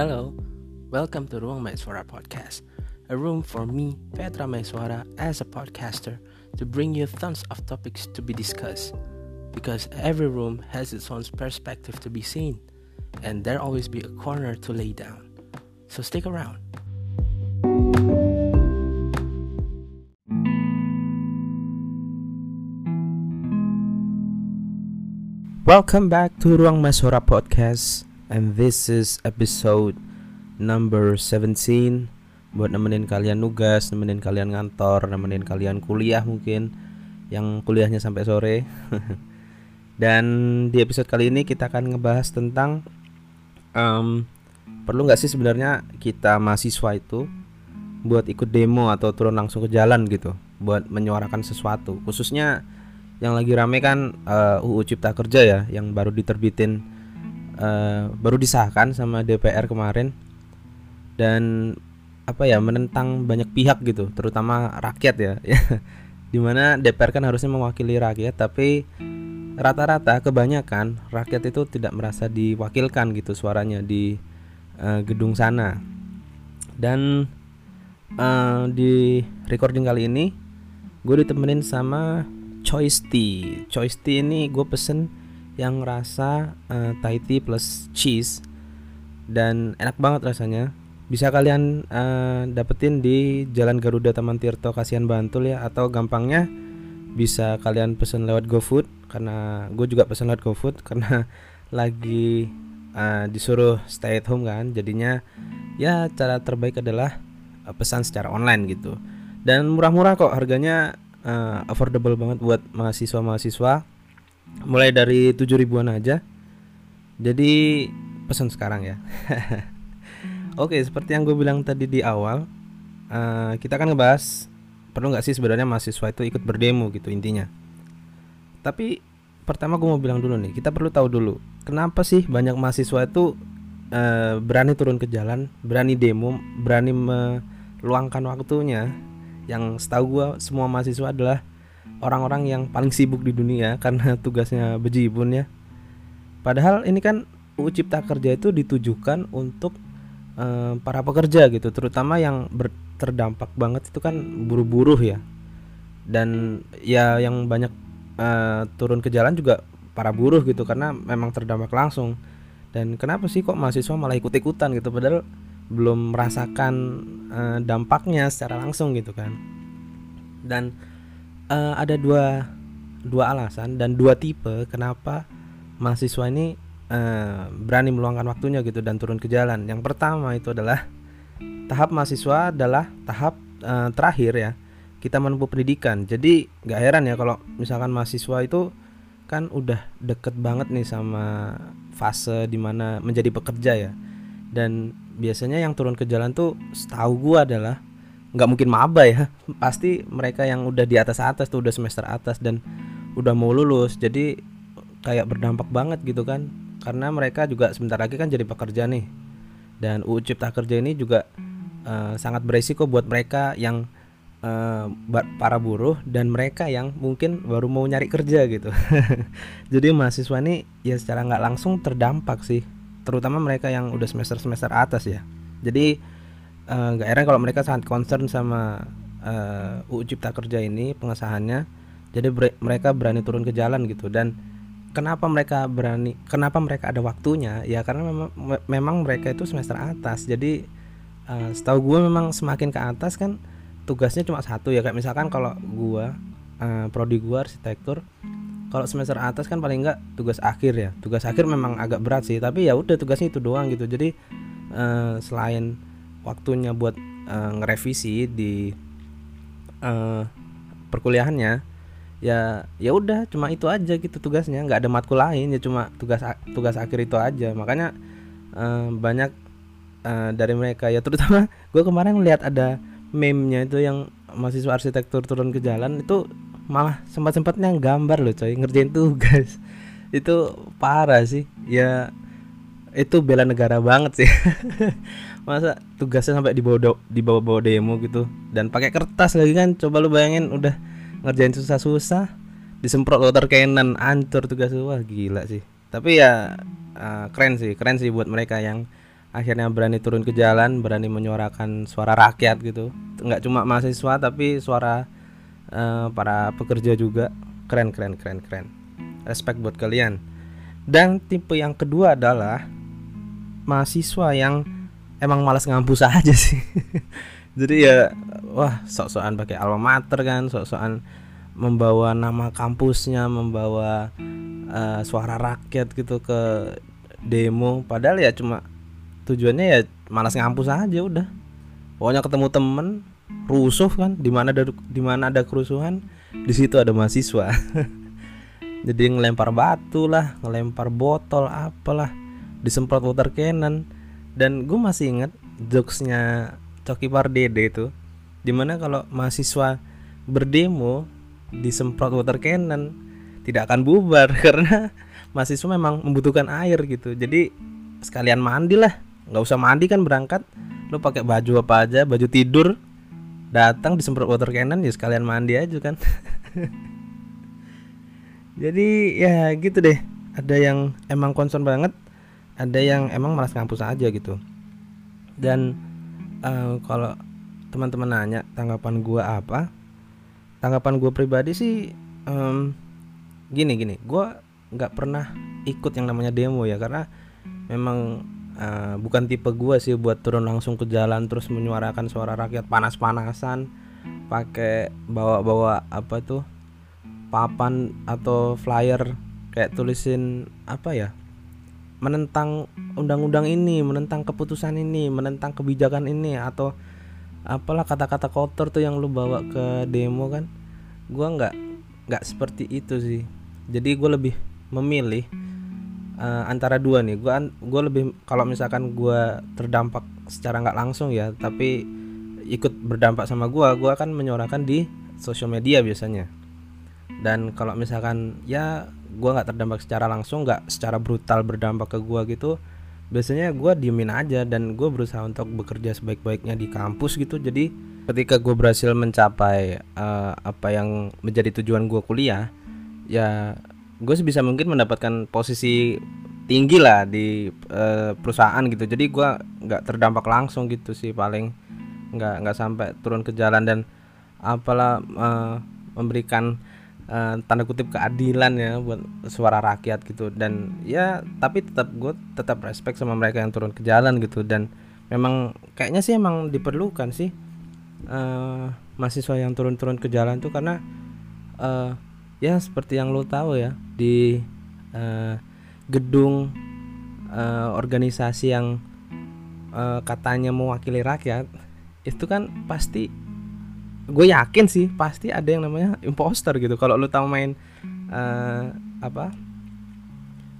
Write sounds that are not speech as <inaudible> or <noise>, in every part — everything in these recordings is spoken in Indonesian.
Hello, welcome to Ruang Maeswara Podcast, a room for me, Petra Maeswara, as a podcaster, to bring you tons of topics to be discussed. Because every room has its own perspective to be seen, and there always be a corner to lay down. So stick around. Welcome back to Ruang Masora Podcast And this is episode number 17 Buat nemenin kalian nugas, nemenin kalian ngantor, nemenin kalian kuliah mungkin Yang kuliahnya sampai sore. <laughs> Dan di episode kali ini kita akan ngebahas tentang um, Perlu nggak sih sebenarnya kita mahasiswa itu Buat ikut demo atau turun langsung ke jalan gitu Buat menyuarakan sesuatu? Khususnya yang lagi rame kan uh, UU Cipta Kerja ya yang baru diterbitin uh, baru disahkan sama DPR kemarin. Dan apa ya menentang banyak pihak gitu terutama rakyat ya. <laughs> Di mana DPR kan harusnya mewakili rakyat tapi rata-rata kebanyakan rakyat itu tidak merasa diwakilkan gitu suaranya di uh, gedung sana. Dan uh, di recording kali ini gue ditemenin sama choice tea choice tea ini gue pesen yang rasa uh, Thai tea plus cheese dan enak banget rasanya. Bisa kalian uh, dapetin di Jalan Garuda Taman Tirto Kasihan Bantul ya atau gampangnya bisa kalian pesen lewat GoFood karena gue juga pesen lewat GoFood <laughs> karena lagi uh, disuruh stay at home kan. Jadinya ya cara terbaik adalah uh, pesan secara online gitu. Dan murah-murah kok harganya uh, affordable banget buat mahasiswa-mahasiswa mulai dari 7 ribuan aja. Jadi pesan sekarang ya. <laughs> Oke seperti yang gue bilang tadi di awal uh, kita akan ngebahas perlu nggak sih sebenarnya mahasiswa itu ikut berdemo gitu intinya? Tapi pertama gue mau bilang dulu nih kita perlu tahu dulu kenapa sih banyak mahasiswa itu uh, berani turun ke jalan berani demo berani meluangkan waktunya? Yang setahu gue semua mahasiswa adalah orang-orang yang paling sibuk di dunia <laughs> karena tugasnya bejibun ya. Padahal ini kan UU Cipta Kerja itu ditujukan untuk uh, para pekerja gitu, terutama yang ber, terdampak banget itu kan buruh-buruh ya. Dan ya yang banyak uh, turun ke jalan juga para buruh gitu karena memang terdampak langsung. Dan kenapa sih kok mahasiswa malah ikut-ikutan gitu padahal belum merasakan uh, dampaknya secara langsung gitu kan dan uh, ada dua dua alasan dan dua tipe kenapa mahasiswa ini uh, berani meluangkan waktunya gitu dan turun ke jalan. Yang pertama itu adalah tahap mahasiswa adalah tahap uh, terakhir ya. Kita menempuh pendidikan. Jadi nggak heran ya kalau misalkan mahasiswa itu kan udah deket banget nih sama fase di mana menjadi pekerja ya. Dan biasanya yang turun ke jalan tuh setahu gua adalah nggak mungkin maba ya. Pasti mereka yang udah di atas atas tuh udah semester atas dan udah mau lulus. Jadi kayak berdampak banget gitu kan. Karena mereka juga sebentar lagi kan jadi pekerja nih. Dan UU Cipta Kerja ini juga uh, sangat beresiko buat mereka yang uh, para buruh dan mereka yang mungkin baru mau nyari kerja gitu. <laughs> Jadi mahasiswa ini ya secara nggak langsung terdampak sih. Terutama mereka yang udah semester semester atas ya. Jadi nggak uh, heran kalau mereka sangat concern sama uh, UU Cipta Kerja ini pengesahannya. Jadi mereka berani turun ke jalan gitu. Dan kenapa mereka berani kenapa mereka ada waktunya? Ya karena memang memang mereka itu semester atas. Jadi uh, setahu gue memang semakin ke atas kan tugasnya cuma satu ya. Kayak misalkan kalau gue uh, prodi gue arsitektur kalau semester atas kan paling enggak tugas akhir ya. Tugas akhir memang agak berat sih. Tapi ya udah tugasnya itu doang gitu. Jadi uh, selain waktunya buat uh, ngerevisi di uh, perkuliahannya ya ya udah cuma itu aja gitu tugasnya. Nggak ada matkul lain ya cuma tugas tugas akhir itu aja. Makanya uh, banyak uh, dari mereka ya terutama <laughs> gue kemarin lihat ada meme-nya itu yang mahasiswa arsitektur turun ke jalan itu malah sempat sempatnya gambar loh coy ngerjain tugas. <laughs> Itu parah sih. Ya itu bela negara banget sih <laughs> masa tugasnya sampai dibawa dibawa bawa demo gitu. Dan pakai kertas lagi kan. Coba lu bayangin udah ngerjain susah-susah disemprot water cannon ancur tugas wah gila sih. Tapi ya uh, keren sih keren sih buat mereka yang akhirnya berani turun ke jalan berani menyuarakan suara rakyat gitu. Nggak cuma mahasiswa tapi suara uh, para pekerja juga. Keren keren keren keren. Respect buat kalian. Dan tipe yang kedua adalah mahasiswa yang emang malas ngampus aja sih. <laughs> Jadi ya wah sok-sokan pakai alma mater kan sok-sokan membawa nama kampusnya membawa uh, suara rakyat gitu ke demo. Padahal ya cuma tujuannya ya malas ngampus aja udah. Pokoknya ketemu temen rusuh kan di mana ada di mana ada kerusuhan di situ ada mahasiswa. <laughs> Jadi ngelempar batu lah ngelempar botol apalah disemprot water cannon dan gue masih inget jokesnya Coki Pardede itu di mana kalau mahasiswa berdemo disemprot water cannon tidak akan bubar <laughs> karena mahasiswa memang membutuhkan air gitu. Jadi sekalian mandi lah. Nggak usah mandi kan berangkat. Lu pakai baju apa aja baju tidur datang disemprot water cannon ya sekalian mandi aja kan. <laughs> Jadi ya gitu deh. Ada yang emang concern banget ada yang emang malas ngampus aja gitu. Dan uh, kalau teman-teman nanya tanggapan gua apa tanggapan gua pribadi sih um, gini gini. Gua nggak pernah ikut yang namanya demo ya karena memang uh, bukan tipe gue sih buat turun langsung ke jalan terus menyuarakan suara rakyat panas-panasan pakai bawa-bawa apa tuh papan atau flyer kayak tulisin apa ya menentang undang-undang ini menentang keputusan ini menentang kebijakan ini atau apalah kata-kata kotor tuh yang lu bawa ke demo kan. Gua nggak nggak seperti itu sih. Jadi gue lebih memilih uh, antara dua nih. Gue gue lebih kalau misalkan gue terdampak secara nggak langsung ya tapi ikut berdampak sama gue gue akan menyuarakan di sosial media biasanya. Dan kalau misalkan ya gue nggak terdampak secara langsung nggak secara brutal berdampak ke gue gitu biasanya gue diemin aja dan gue berusaha untuk bekerja sebaik-baiknya di kampus gitu. Jadi ketika gue berhasil mencapai uh, apa yang menjadi tujuan gue kuliah ya gue sebisa mungkin mendapatkan posisi tinggi lah di uh, perusahaan gitu. Jadi gue nggak terdampak langsung gitu sih paling nggak nggak sampai turun ke jalan dan apalah uh, memberikan uh, tanda kutip keadilan ya buat suara rakyat gitu. Dan ya tapi tetap gue tetap respect sama mereka yang turun ke jalan gitu. Dan memang kayaknya sih emang diperlukan sih uh, mahasiswa yang turun-turun ke jalan tuh karena uh, ya seperti yang lo tahu ya di uh, gedung uh, organisasi yang uh, katanya mewakili rakyat itu kan pasti gue yakin sih pasti ada yang namanya imposter gitu. Kalau lo tahu main uh, apa?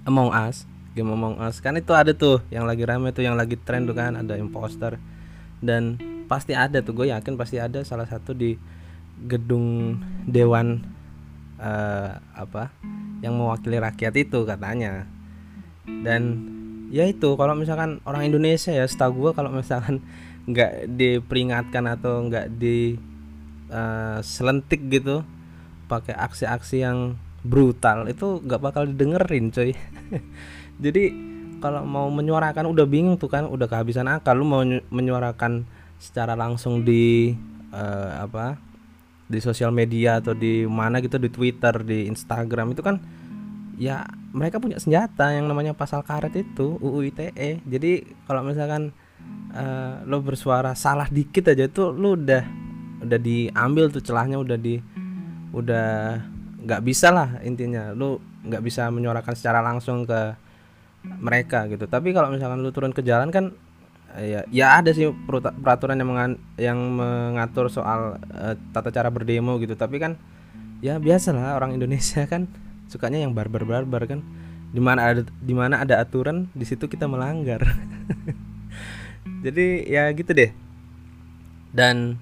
Among Us game Among Us. Kan itu ada tuh yang lagi rame tuh yang lagi tren tuh kan ada imposter. Dan pasti ada tuh gue yakin pasti ada salah satu di gedung dewan uh, apa yang mewakili rakyat itu katanya. Dan ya itu kalau misalkan orang Indonesia ya setahu gue kalau misalkan <laughs> nggak diperingatkan atau nggak di uh, selentik gitu pakai aksi-aksi yang brutal itu nggak bakal didengerin coy. <laughs> Jadi kalau mau menyuarakan udah bingung tuh kan udah kehabisan akal lu mau menyuarakan secara langsung di uh, apa di sosial media atau di mana gitu di Twitter di Instagram itu kan ya mereka punya senjata yang namanya pasal karet itu UU ITE jadi kalau misalkan uh, lo bersuara salah dikit aja itu lo udah udah diambil tuh celahnya udah di udah nggak bisa lah intinya. Lo nggak bisa menyuarakan secara langsung ke mereka gitu. Tapi kalau misalkan lo turun ke jalan kan ya ya ada sih peraturan yang mengan, yang mengatur soal uh, tata cara berdemo gitu. Tapi kan ya biasa lah orang Indonesia <laughs> kan sukanya yang barbar-barbar kan. Di mana ada di mana ada aturan di situ kita melanggar. <laughs> Jadi ya gitu deh. Dan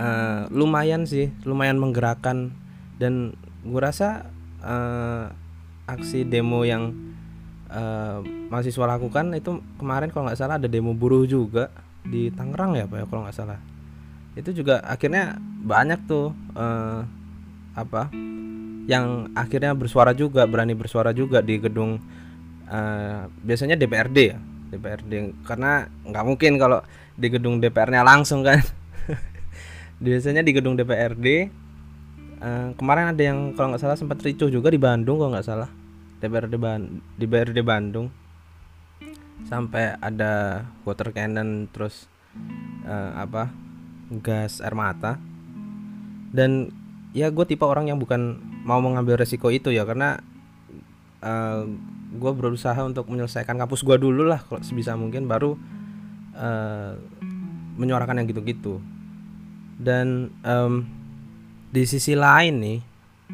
uh, lumayan sih lumayan menggerakkan. Dan gue rasa uh, aksi demo yang uh, mahasiswa lakukan itu kemarin kalau nggak salah ada demo buruh juga di Tangerang ya pak ya kalau nggak salah. Itu juga akhirnya banyak tuh uh, apa yang akhirnya bersuara juga berani bersuara juga di gedung uh, biasanya DPRD ya DPRD karena nggak mungkin kalau di gedung DPR-nya langsung kan biasanya di gedung DPRD uh, eh, kemarin ada yang kalau nggak salah sempat ricuh juga di Bandung kalau nggak salah. DPRD Ban DPRD Bandung. Sampai ada water cannon terus uh, apa gas air mata. Dan ya gue tipe orang yang bukan mau mengambil resiko itu ya karena uh, gue berusaha untuk menyelesaikan kampus gue dulu lah kalau sebisa mungkin baru uh, menyuarakan yang gitu-gitu dan um, di sisi lain nih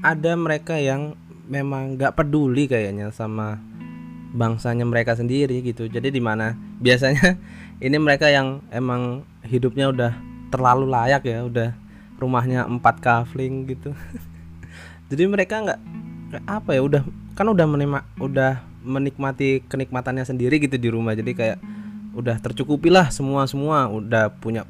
ada mereka yang memang nggak peduli kayaknya sama bangsanya mereka sendiri gitu. Jadi di mana? <laughs> Biasanya ini mereka yang emang hidupnya udah terlalu layak ya udah rumahnya empat kafling gitu. <laughs> Jadi mereka nggak apa ya udah kan udah udah menikmati kenikmatannya sendiri gitu di rumah. Jadi kayak udah tercukupi lah semua semua udah punya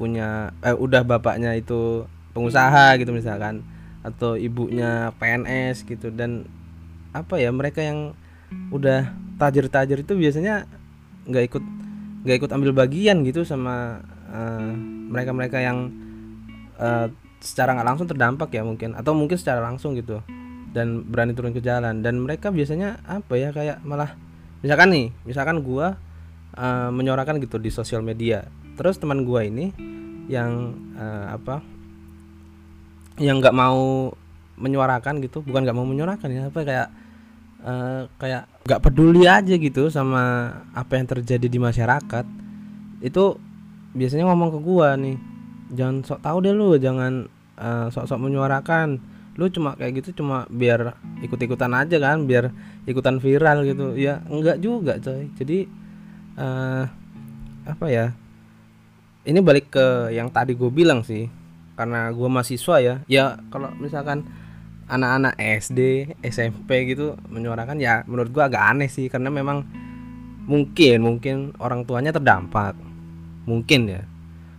punya eh, udah bapaknya itu pengusaha gitu misalkan atau ibunya PNS gitu dan apa ya mereka yang udah tajir-tajir itu biasanya nggak ikut nggak ikut ambil bagian gitu sama uh, mereka-mereka yang uh, secara nggak langsung terdampak ya mungkin atau mungkin secara langsung gitu dan berani turun ke jalan. Dan mereka biasanya apa ya kayak malah misalkan nih misalkan gua uh, menyuarakan gitu di sosial media terus teman gua ini yang uh, apa yang nggak mau menyuarakan gitu bukan nggak mau menyuarakan ya apa kayak uh, kayak nggak peduli aja gitu sama apa yang terjadi di masyarakat itu biasanya ngomong ke gua nih jangan sok tahu deh lu jangan uh, sok-sok menyuarakan. Lu cuma kayak gitu cuma biar ikut-ikutan aja kan biar ikutan viral gitu. Ya enggak juga coy. Jadi uh, apa ya ini balik ke yang tadi gue bilang sih karena gue mahasiswa ya ya kalau misalkan anak-anak SD SMP gitu menyuarakan ya menurut gue agak aneh sih karena memang mungkin mungkin orang tuanya terdampak. Mungkin ya.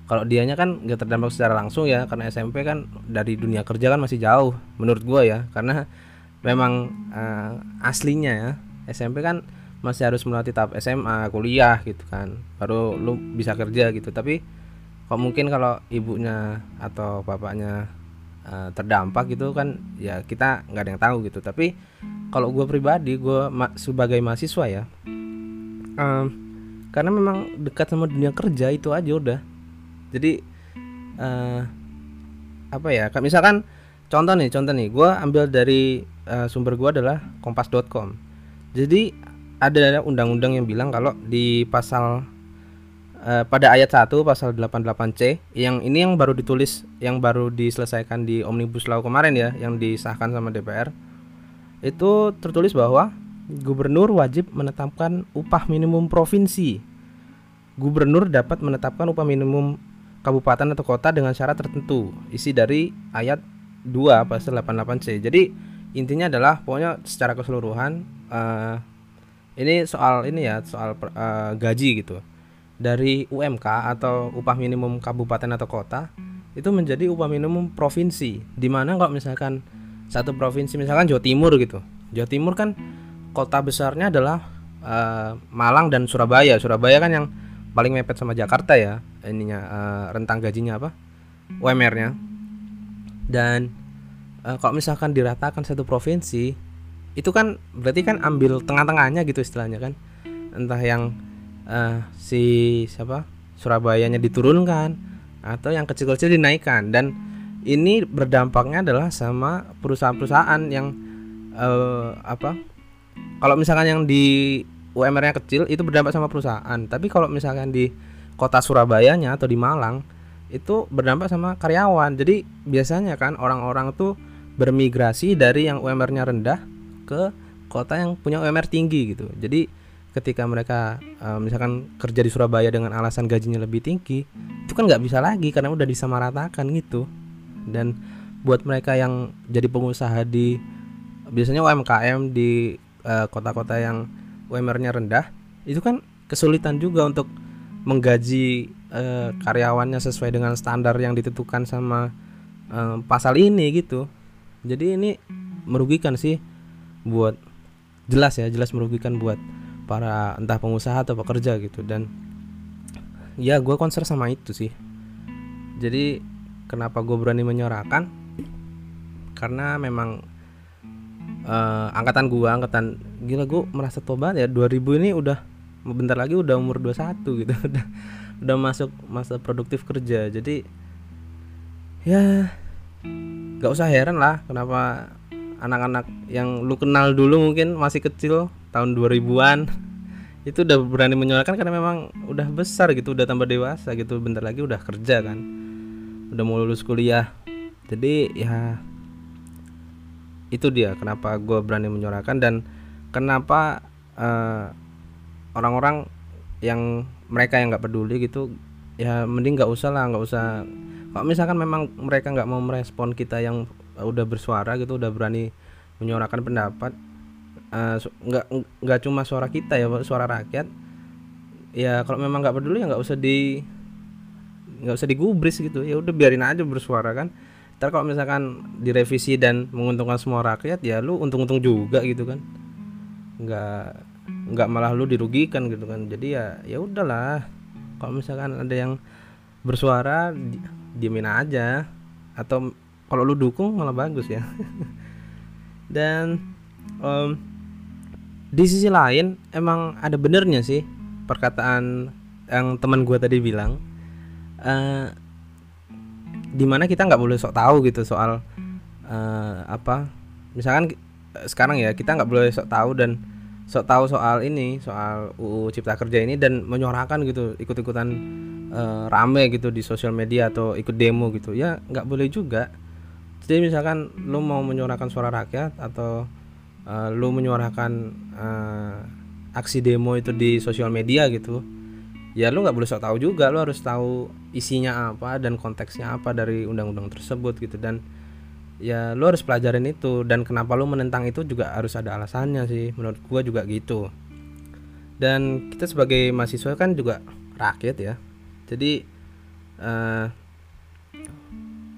Kalau dianya kan nggak terdampak secara langsung ya karena SMP kan dari dunia kerja kan masih jauh menurut gue ya. Karena memang uh, aslinya ya SMP kan masih harus melalui tahap SMA kuliah gitu kan baru lu bisa kerja gitu. Tapi kok mungkin kalau ibunya atau bapaknya uh, terdampak gitu kan ya kita nggak ada yang tahu gitu. Tapi kalau gue pribadi gue ma sebagai mahasiswa ya um, karena memang dekat sama dunia kerja itu aja udah. Jadi uh, apa ya misalkan contoh nih contoh nih gue ambil dari uh, sumber gue adalah kompas.com jadi ada undang-undang yang bilang kalau di pasal uh, pada ayat 1 pasal 88C yang ini yang baru ditulis yang baru diselesaikan di Omnibus Law kemarin ya yang disahkan sama DPR itu tertulis bahwa gubernur wajib menetapkan upah minimum provinsi. Gubernur dapat menetapkan upah minimum kabupaten atau kota dengan syarat tertentu. Isi dari ayat 2 pasal 88C. Jadi intinya adalah pokoknya secara keseluruhan uh, ini soal ini ya, soal uh, gaji gitu. Dari UMK atau upah minimum kabupaten atau kota itu menjadi upah minimum provinsi. Di mana kalau misalkan satu provinsi misalkan Jawa Timur gitu. Jawa Timur kan kota besarnya adalah uh, Malang dan Surabaya. Surabaya kan yang paling mepet sama Jakarta ya ininya uh, rentang gajinya apa UMR-nya dan uh, kalau misalkan diratakan satu provinsi itu kan berarti kan ambil tengah-tengahnya gitu istilahnya kan entah yang uh, si siapa Surabayanya diturunkan atau yang kecil-kecil dinaikkan dan ini berdampaknya adalah sama perusahaan-perusahaan yang uh, apa kalau misalkan yang di UMR-nya kecil itu berdampak sama perusahaan. Tapi kalau misalkan di kota Surabayanya atau di Malang itu berdampak sama karyawan. Jadi biasanya kan orang-orang tuh bermigrasi dari yang UMR-nya rendah ke kota yang punya UMR tinggi gitu. Jadi ketika mereka uh, misalkan kerja di Surabaya dengan alasan gajinya lebih tinggi, itu kan nggak bisa lagi karena udah disamaratakan gitu. Dan buat mereka yang jadi pengusaha di biasanya UMKM di eh, kota-kota uh, yang UMR-nya rendah itu kan kesulitan juga untuk menggaji uh, karyawannya sesuai dengan standar yang ditentukan sama uh, pasal ini gitu jadi ini merugikan sih buat jelas ya jelas merugikan buat para entah pengusaha atau pekerja gitu. Dan ya gue konser sama itu sih. Jadi kenapa gue berani menyuarakan? Karena memang uh, angkatan gue angkatan gila gue merasa tua banget ya 2000 ini udah bentar lagi udah umur 21 gitu. <laughs> Udah udah masuk masa produktif kerja. Jadi ya gak usah heran lah kenapa anak-anak yang lu kenal dulu mungkin masih kecil tahun 2000-an itu udah berani menyuarakan karena memang udah besar gitu udah tambah dewasa gitu. Bentar lagi udah kerja kan. Udah mau lulus kuliah. Jadi ya itu dia kenapa gue berani menyuarakan dan kenapa eh, orang-orang yang mereka yang nggak peduli gitu ya mending nggak usah lah nggak usah. Kalau misalkan memang mereka nggak mau merespon kita yang udah bersuara gitu udah berani menyuarakan pendapat uh, nggak nggak cuma suara kita ya suara rakyat. Ya kalau memang nggak peduli ya nggak usah di nggak usah digubris gitu. Ya udah biarin aja bersuara kan. Ntar kalau misalkan direvisi dan menguntungkan semua rakyat ya lu untung-untung juga gitu kan. Nggak nggak malah lu dirugikan gitu kan. Jadi ya ya udahlah. Kalau misalkan ada yang bersuara di, diemin aja. Atau kalau lu dukung malah bagus ya. <laughs> Dan um, di sisi lain emang ada benernya sih perkataan yang teman gue tadi bilang uh, di mana kita nggak boleh sok tahu gitu soal uh, apa misalkan sekarang ya kita nggak boleh sok tahu dan sok tahu soal ini soal UU Cipta Kerja ini dan menyuarakan gitu ikut-ikutan uh, rame gitu di sosial media atau ikut demo gitu. Ya nggak boleh juga. Jadi misalkan lo mau menyuarakan suara rakyat atau uh, lo menyuarakan uh, aksi demo itu di sosial media gitu ya lu nggak boleh sok tahu juga. Lu harus tahu isinya apa dan konteksnya apa dari undang-undang tersebut gitu. Dan ya lu harus pelajarin itu. Dan kenapa lu menentang itu juga harus ada alasannya sih. Menurut gua juga gitu. Dan kita sebagai mahasiswa kan juga rakyat ya. Jadi uh,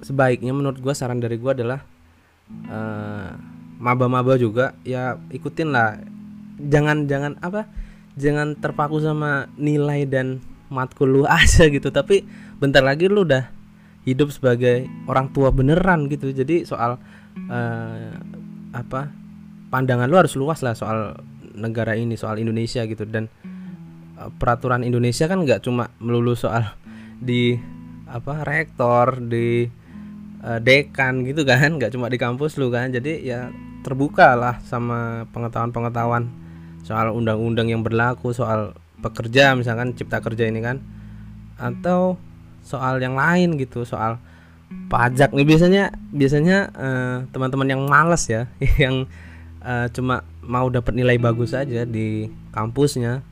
sebaiknya menurut gua saran dari gua adalah maba-maba juga ya ikutin lah. Jangan jangan apa jangan terpaku sama nilai dan matkul lu <laughs> aja gitu. Tapi bentar lagi lu udah hidup sebagai orang tua beneran gitu. Jadi soal uh, apa pandangan lu harus luas lah soal negara ini soal Indonesia gitu. Dan uh, peraturan Indonesia kan nggak cuma melulu soal di apa rektor di uh, dekan gitu kan nggak cuma di kampus lu kan. Jadi ya terbuka lah sama pengetahuan-pengetahuan soal undang-undang yang berlaku soal pekerja misalkan cipta kerja ini kan. Atau soal yang lain gitu soal pajak. Nih biasanya biasanya uh, teman-teman yang malas ya <laughs> yang uh, cuma mau dapat nilai bagus aja di kampusnya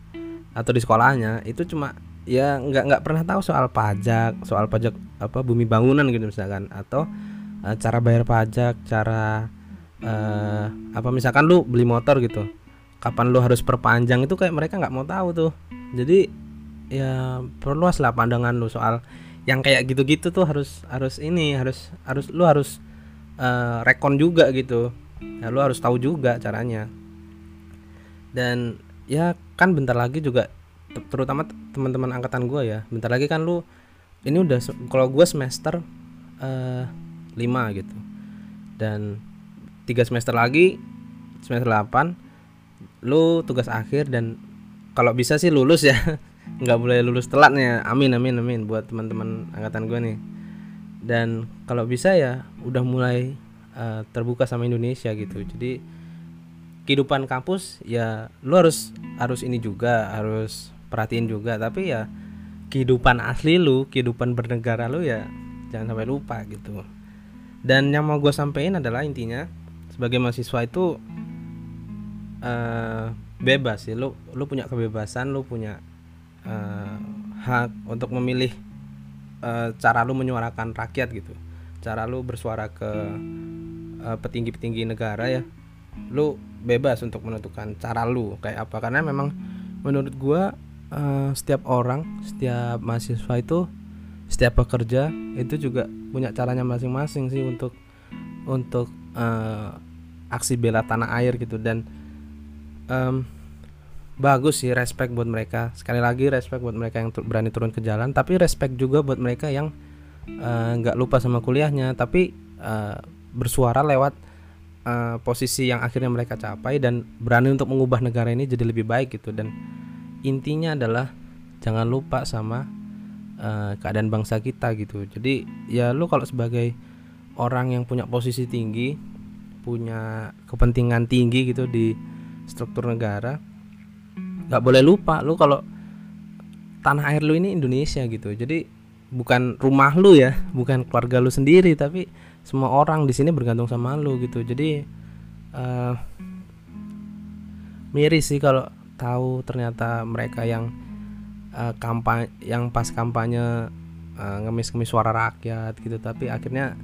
atau di sekolahnya itu cuma ya nggak nggak pernah tahu soal pajak soal pajak apa bumi bangunan gitu misalkan. Atau uh, cara bayar pajak cara uh, apa misalkan lu beli motor gitu. Kapan lu harus perpanjang itu kayak mereka nggak mau tahu tuh. Jadi ya perluas lah pandangan lu soal yang kayak gitu-gitu tuh harus harus ini harus harus lu harus uh, rekon juga gitu. Ya lu harus tahu juga caranya. Dan ya kan bentar lagi juga terutama teman-teman angkatan gue ya. Bentar lagi kan lu ini udah kalau gue semester uh, eh, 5 gitu. Dan tiga semester lagi semester 8 lu tugas akhir dan kalau bisa sih lulus ya. <laughs> Nggak boleh lulus telatnya. Amin amin amin buat teman-teman angkatan gue nih. Dan kalau bisa ya udah mulai uh, terbuka sama Indonesia gitu. Jadi kehidupan kampus ya lu harus harus ini juga harus perhatiin juga tapi ya kehidupan asli lu kehidupan bernegara lu ya jangan sampai lupa gitu. Dan yang mau gue sampaikan adalah intinya sebagai mahasiswa itu uh, bebas sih. Lu lu punya kebebasan lu punya uh, hak untuk memilih uh, cara lu menyuarakan rakyat gitu. Cara lu bersuara ke uh, petinggi-petinggi negara ya lu bebas untuk menentukan cara lu kayak apa. Karena memang menurut gua uh, setiap orang setiap mahasiswa itu setiap pekerja itu juga punya caranya masing-masing sih untuk untuk uh, aksi bela tanah air gitu. Dan um, bagus sih respect buat mereka. Sekali lagi respect buat mereka yang berani turun ke jalan tapi respect juga buat mereka yang eh, nggak uh, lupa sama kuliahnya tapi uh, bersuara lewat uh, posisi yang akhirnya mereka capai dan berani untuk mengubah negara ini jadi lebih baik gitu. Dan intinya adalah jangan lupa sama uh, keadaan bangsa kita gitu. Jadi ya lu kalau sebagai orang yang punya posisi tinggi punya kepentingan tinggi gitu di struktur negara nggak boleh lupa lu kalau tanah air lu ini Indonesia gitu. Jadi bukan rumah lu ya <laughs> bukan keluarga lu sendiri tapi semua orang di sini bergantung sama lu gitu. Jadi uh, miris sih kalau tahu ternyata mereka yang uh, kampanye yang pas kampanye uh, ngemis-ngemis suara rakyat gitu tapi akhirnya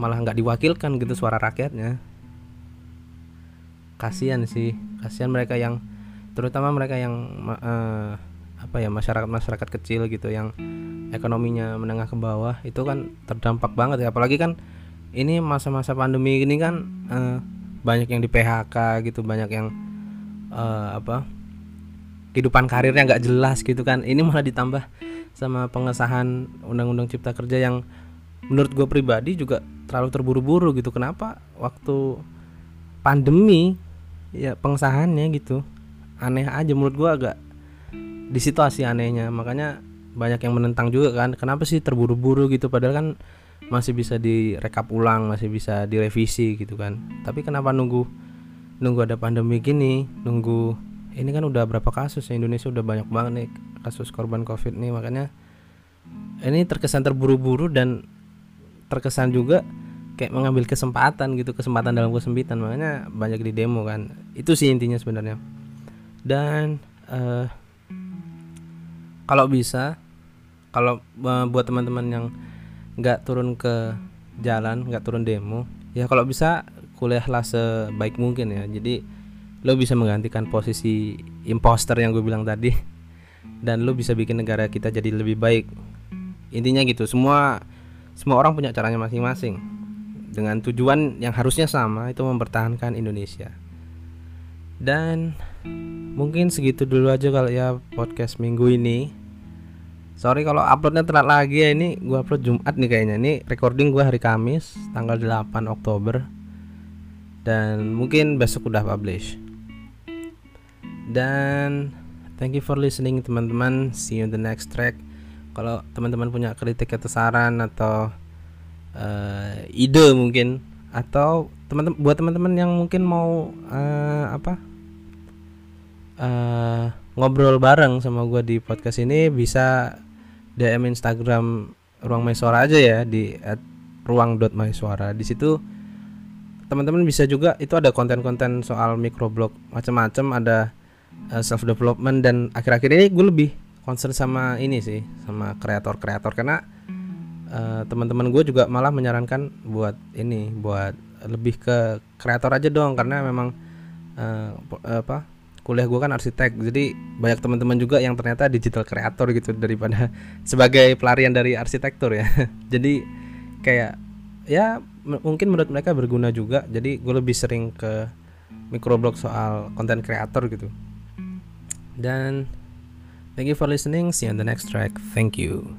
malah nggak diwakilkan gitu suara rakyatnya. Kasihan sih kasihan mereka yang terutama mereka yang uh, apa ya masyarakat masyarakat kecil gitu yang ekonominya menengah ke bawah itu kan terdampak banget ya. Apalagi kan ini masa-masa pandemi ini kan uh, banyak yang di PHK gitu banyak yang uh, apa kehidupan karirnya nggak jelas gitu kan. Ini malah ditambah sama pengesahan undang-undang cipta kerja yang menurut gue pribadi juga terlalu terburu-buru gitu. Kenapa waktu pandemi ya pengesahannya gitu aneh aja. Menurut gua agak di situasi anehnya. Makanya banyak yang menentang juga kan kenapa sih terburu-buru gitu? Padahal kan masih bisa direkap ulang masih bisa direvisi gitu kan. Tapi kenapa nunggu nunggu ada pandemi gini nunggu ini kan udah berapa kasus ya? Indonesia udah banyak banget nih kasus korban covid nih. Makanya ini terkesan terburu-buru dan terkesan juga kayak mengambil kesempatan gitu kesempatan dalam kesempitan. Makanya banyak di demo kan. Itu sih intinya sebenarnya. Dan uh, kalau bisa kalau uh, buat teman-teman yang nggak turun ke jalan nggak turun demo ya kalau bisa kuliahlah sebaik mungkin ya. Jadi lo bisa menggantikan posisi imposter yang gue bilang tadi dan lo bisa bikin negara kita jadi lebih baik intinya gitu semua semua orang punya caranya masing-masing dengan tujuan yang harusnya sama itu mempertahankan Indonesia. Dan mungkin segitu dulu aja kalau ya podcast minggu ini. Sorry kalau uploadnya telat lagi ya ini gua upload Jumat nih kayaknya. Ini recording gua hari Kamis tanggal 8 Oktober. Dan mungkin besok udah publish. Dan thank you for listening teman-teman. See you in the next track. Kalau teman-teman punya kritik atau saran atau uh, ide mungkin atau teman-teman buat teman-teman yang mungkin mau uh, apa uh, ngobrol bareng sama gue di podcast ini bisa DM Instagram ruang maisora aja ya di ruang.maisora di situ teman-teman bisa juga itu ada konten-konten soal microblog macam-macam ada uh, self development dan akhir-akhir ini gue lebih concern sama ini sih sama kreator-kreator. Karena uh, teman-teman gue juga malah menyarankan buat ini buat lebih ke kreator aja dong. Karena memang uh, apa kuliah gue kan arsitek jadi banyak teman-teman juga yang ternyata digital kreator gitu daripada <laughs> sebagai pelarian dari arsitektur ya. <laughs> Jadi kayak ya mungkin menurut mereka berguna juga. Jadi gue lebih sering ke microblog soal konten kreator gitu dan thank you for listening. See you on the next track. Thank you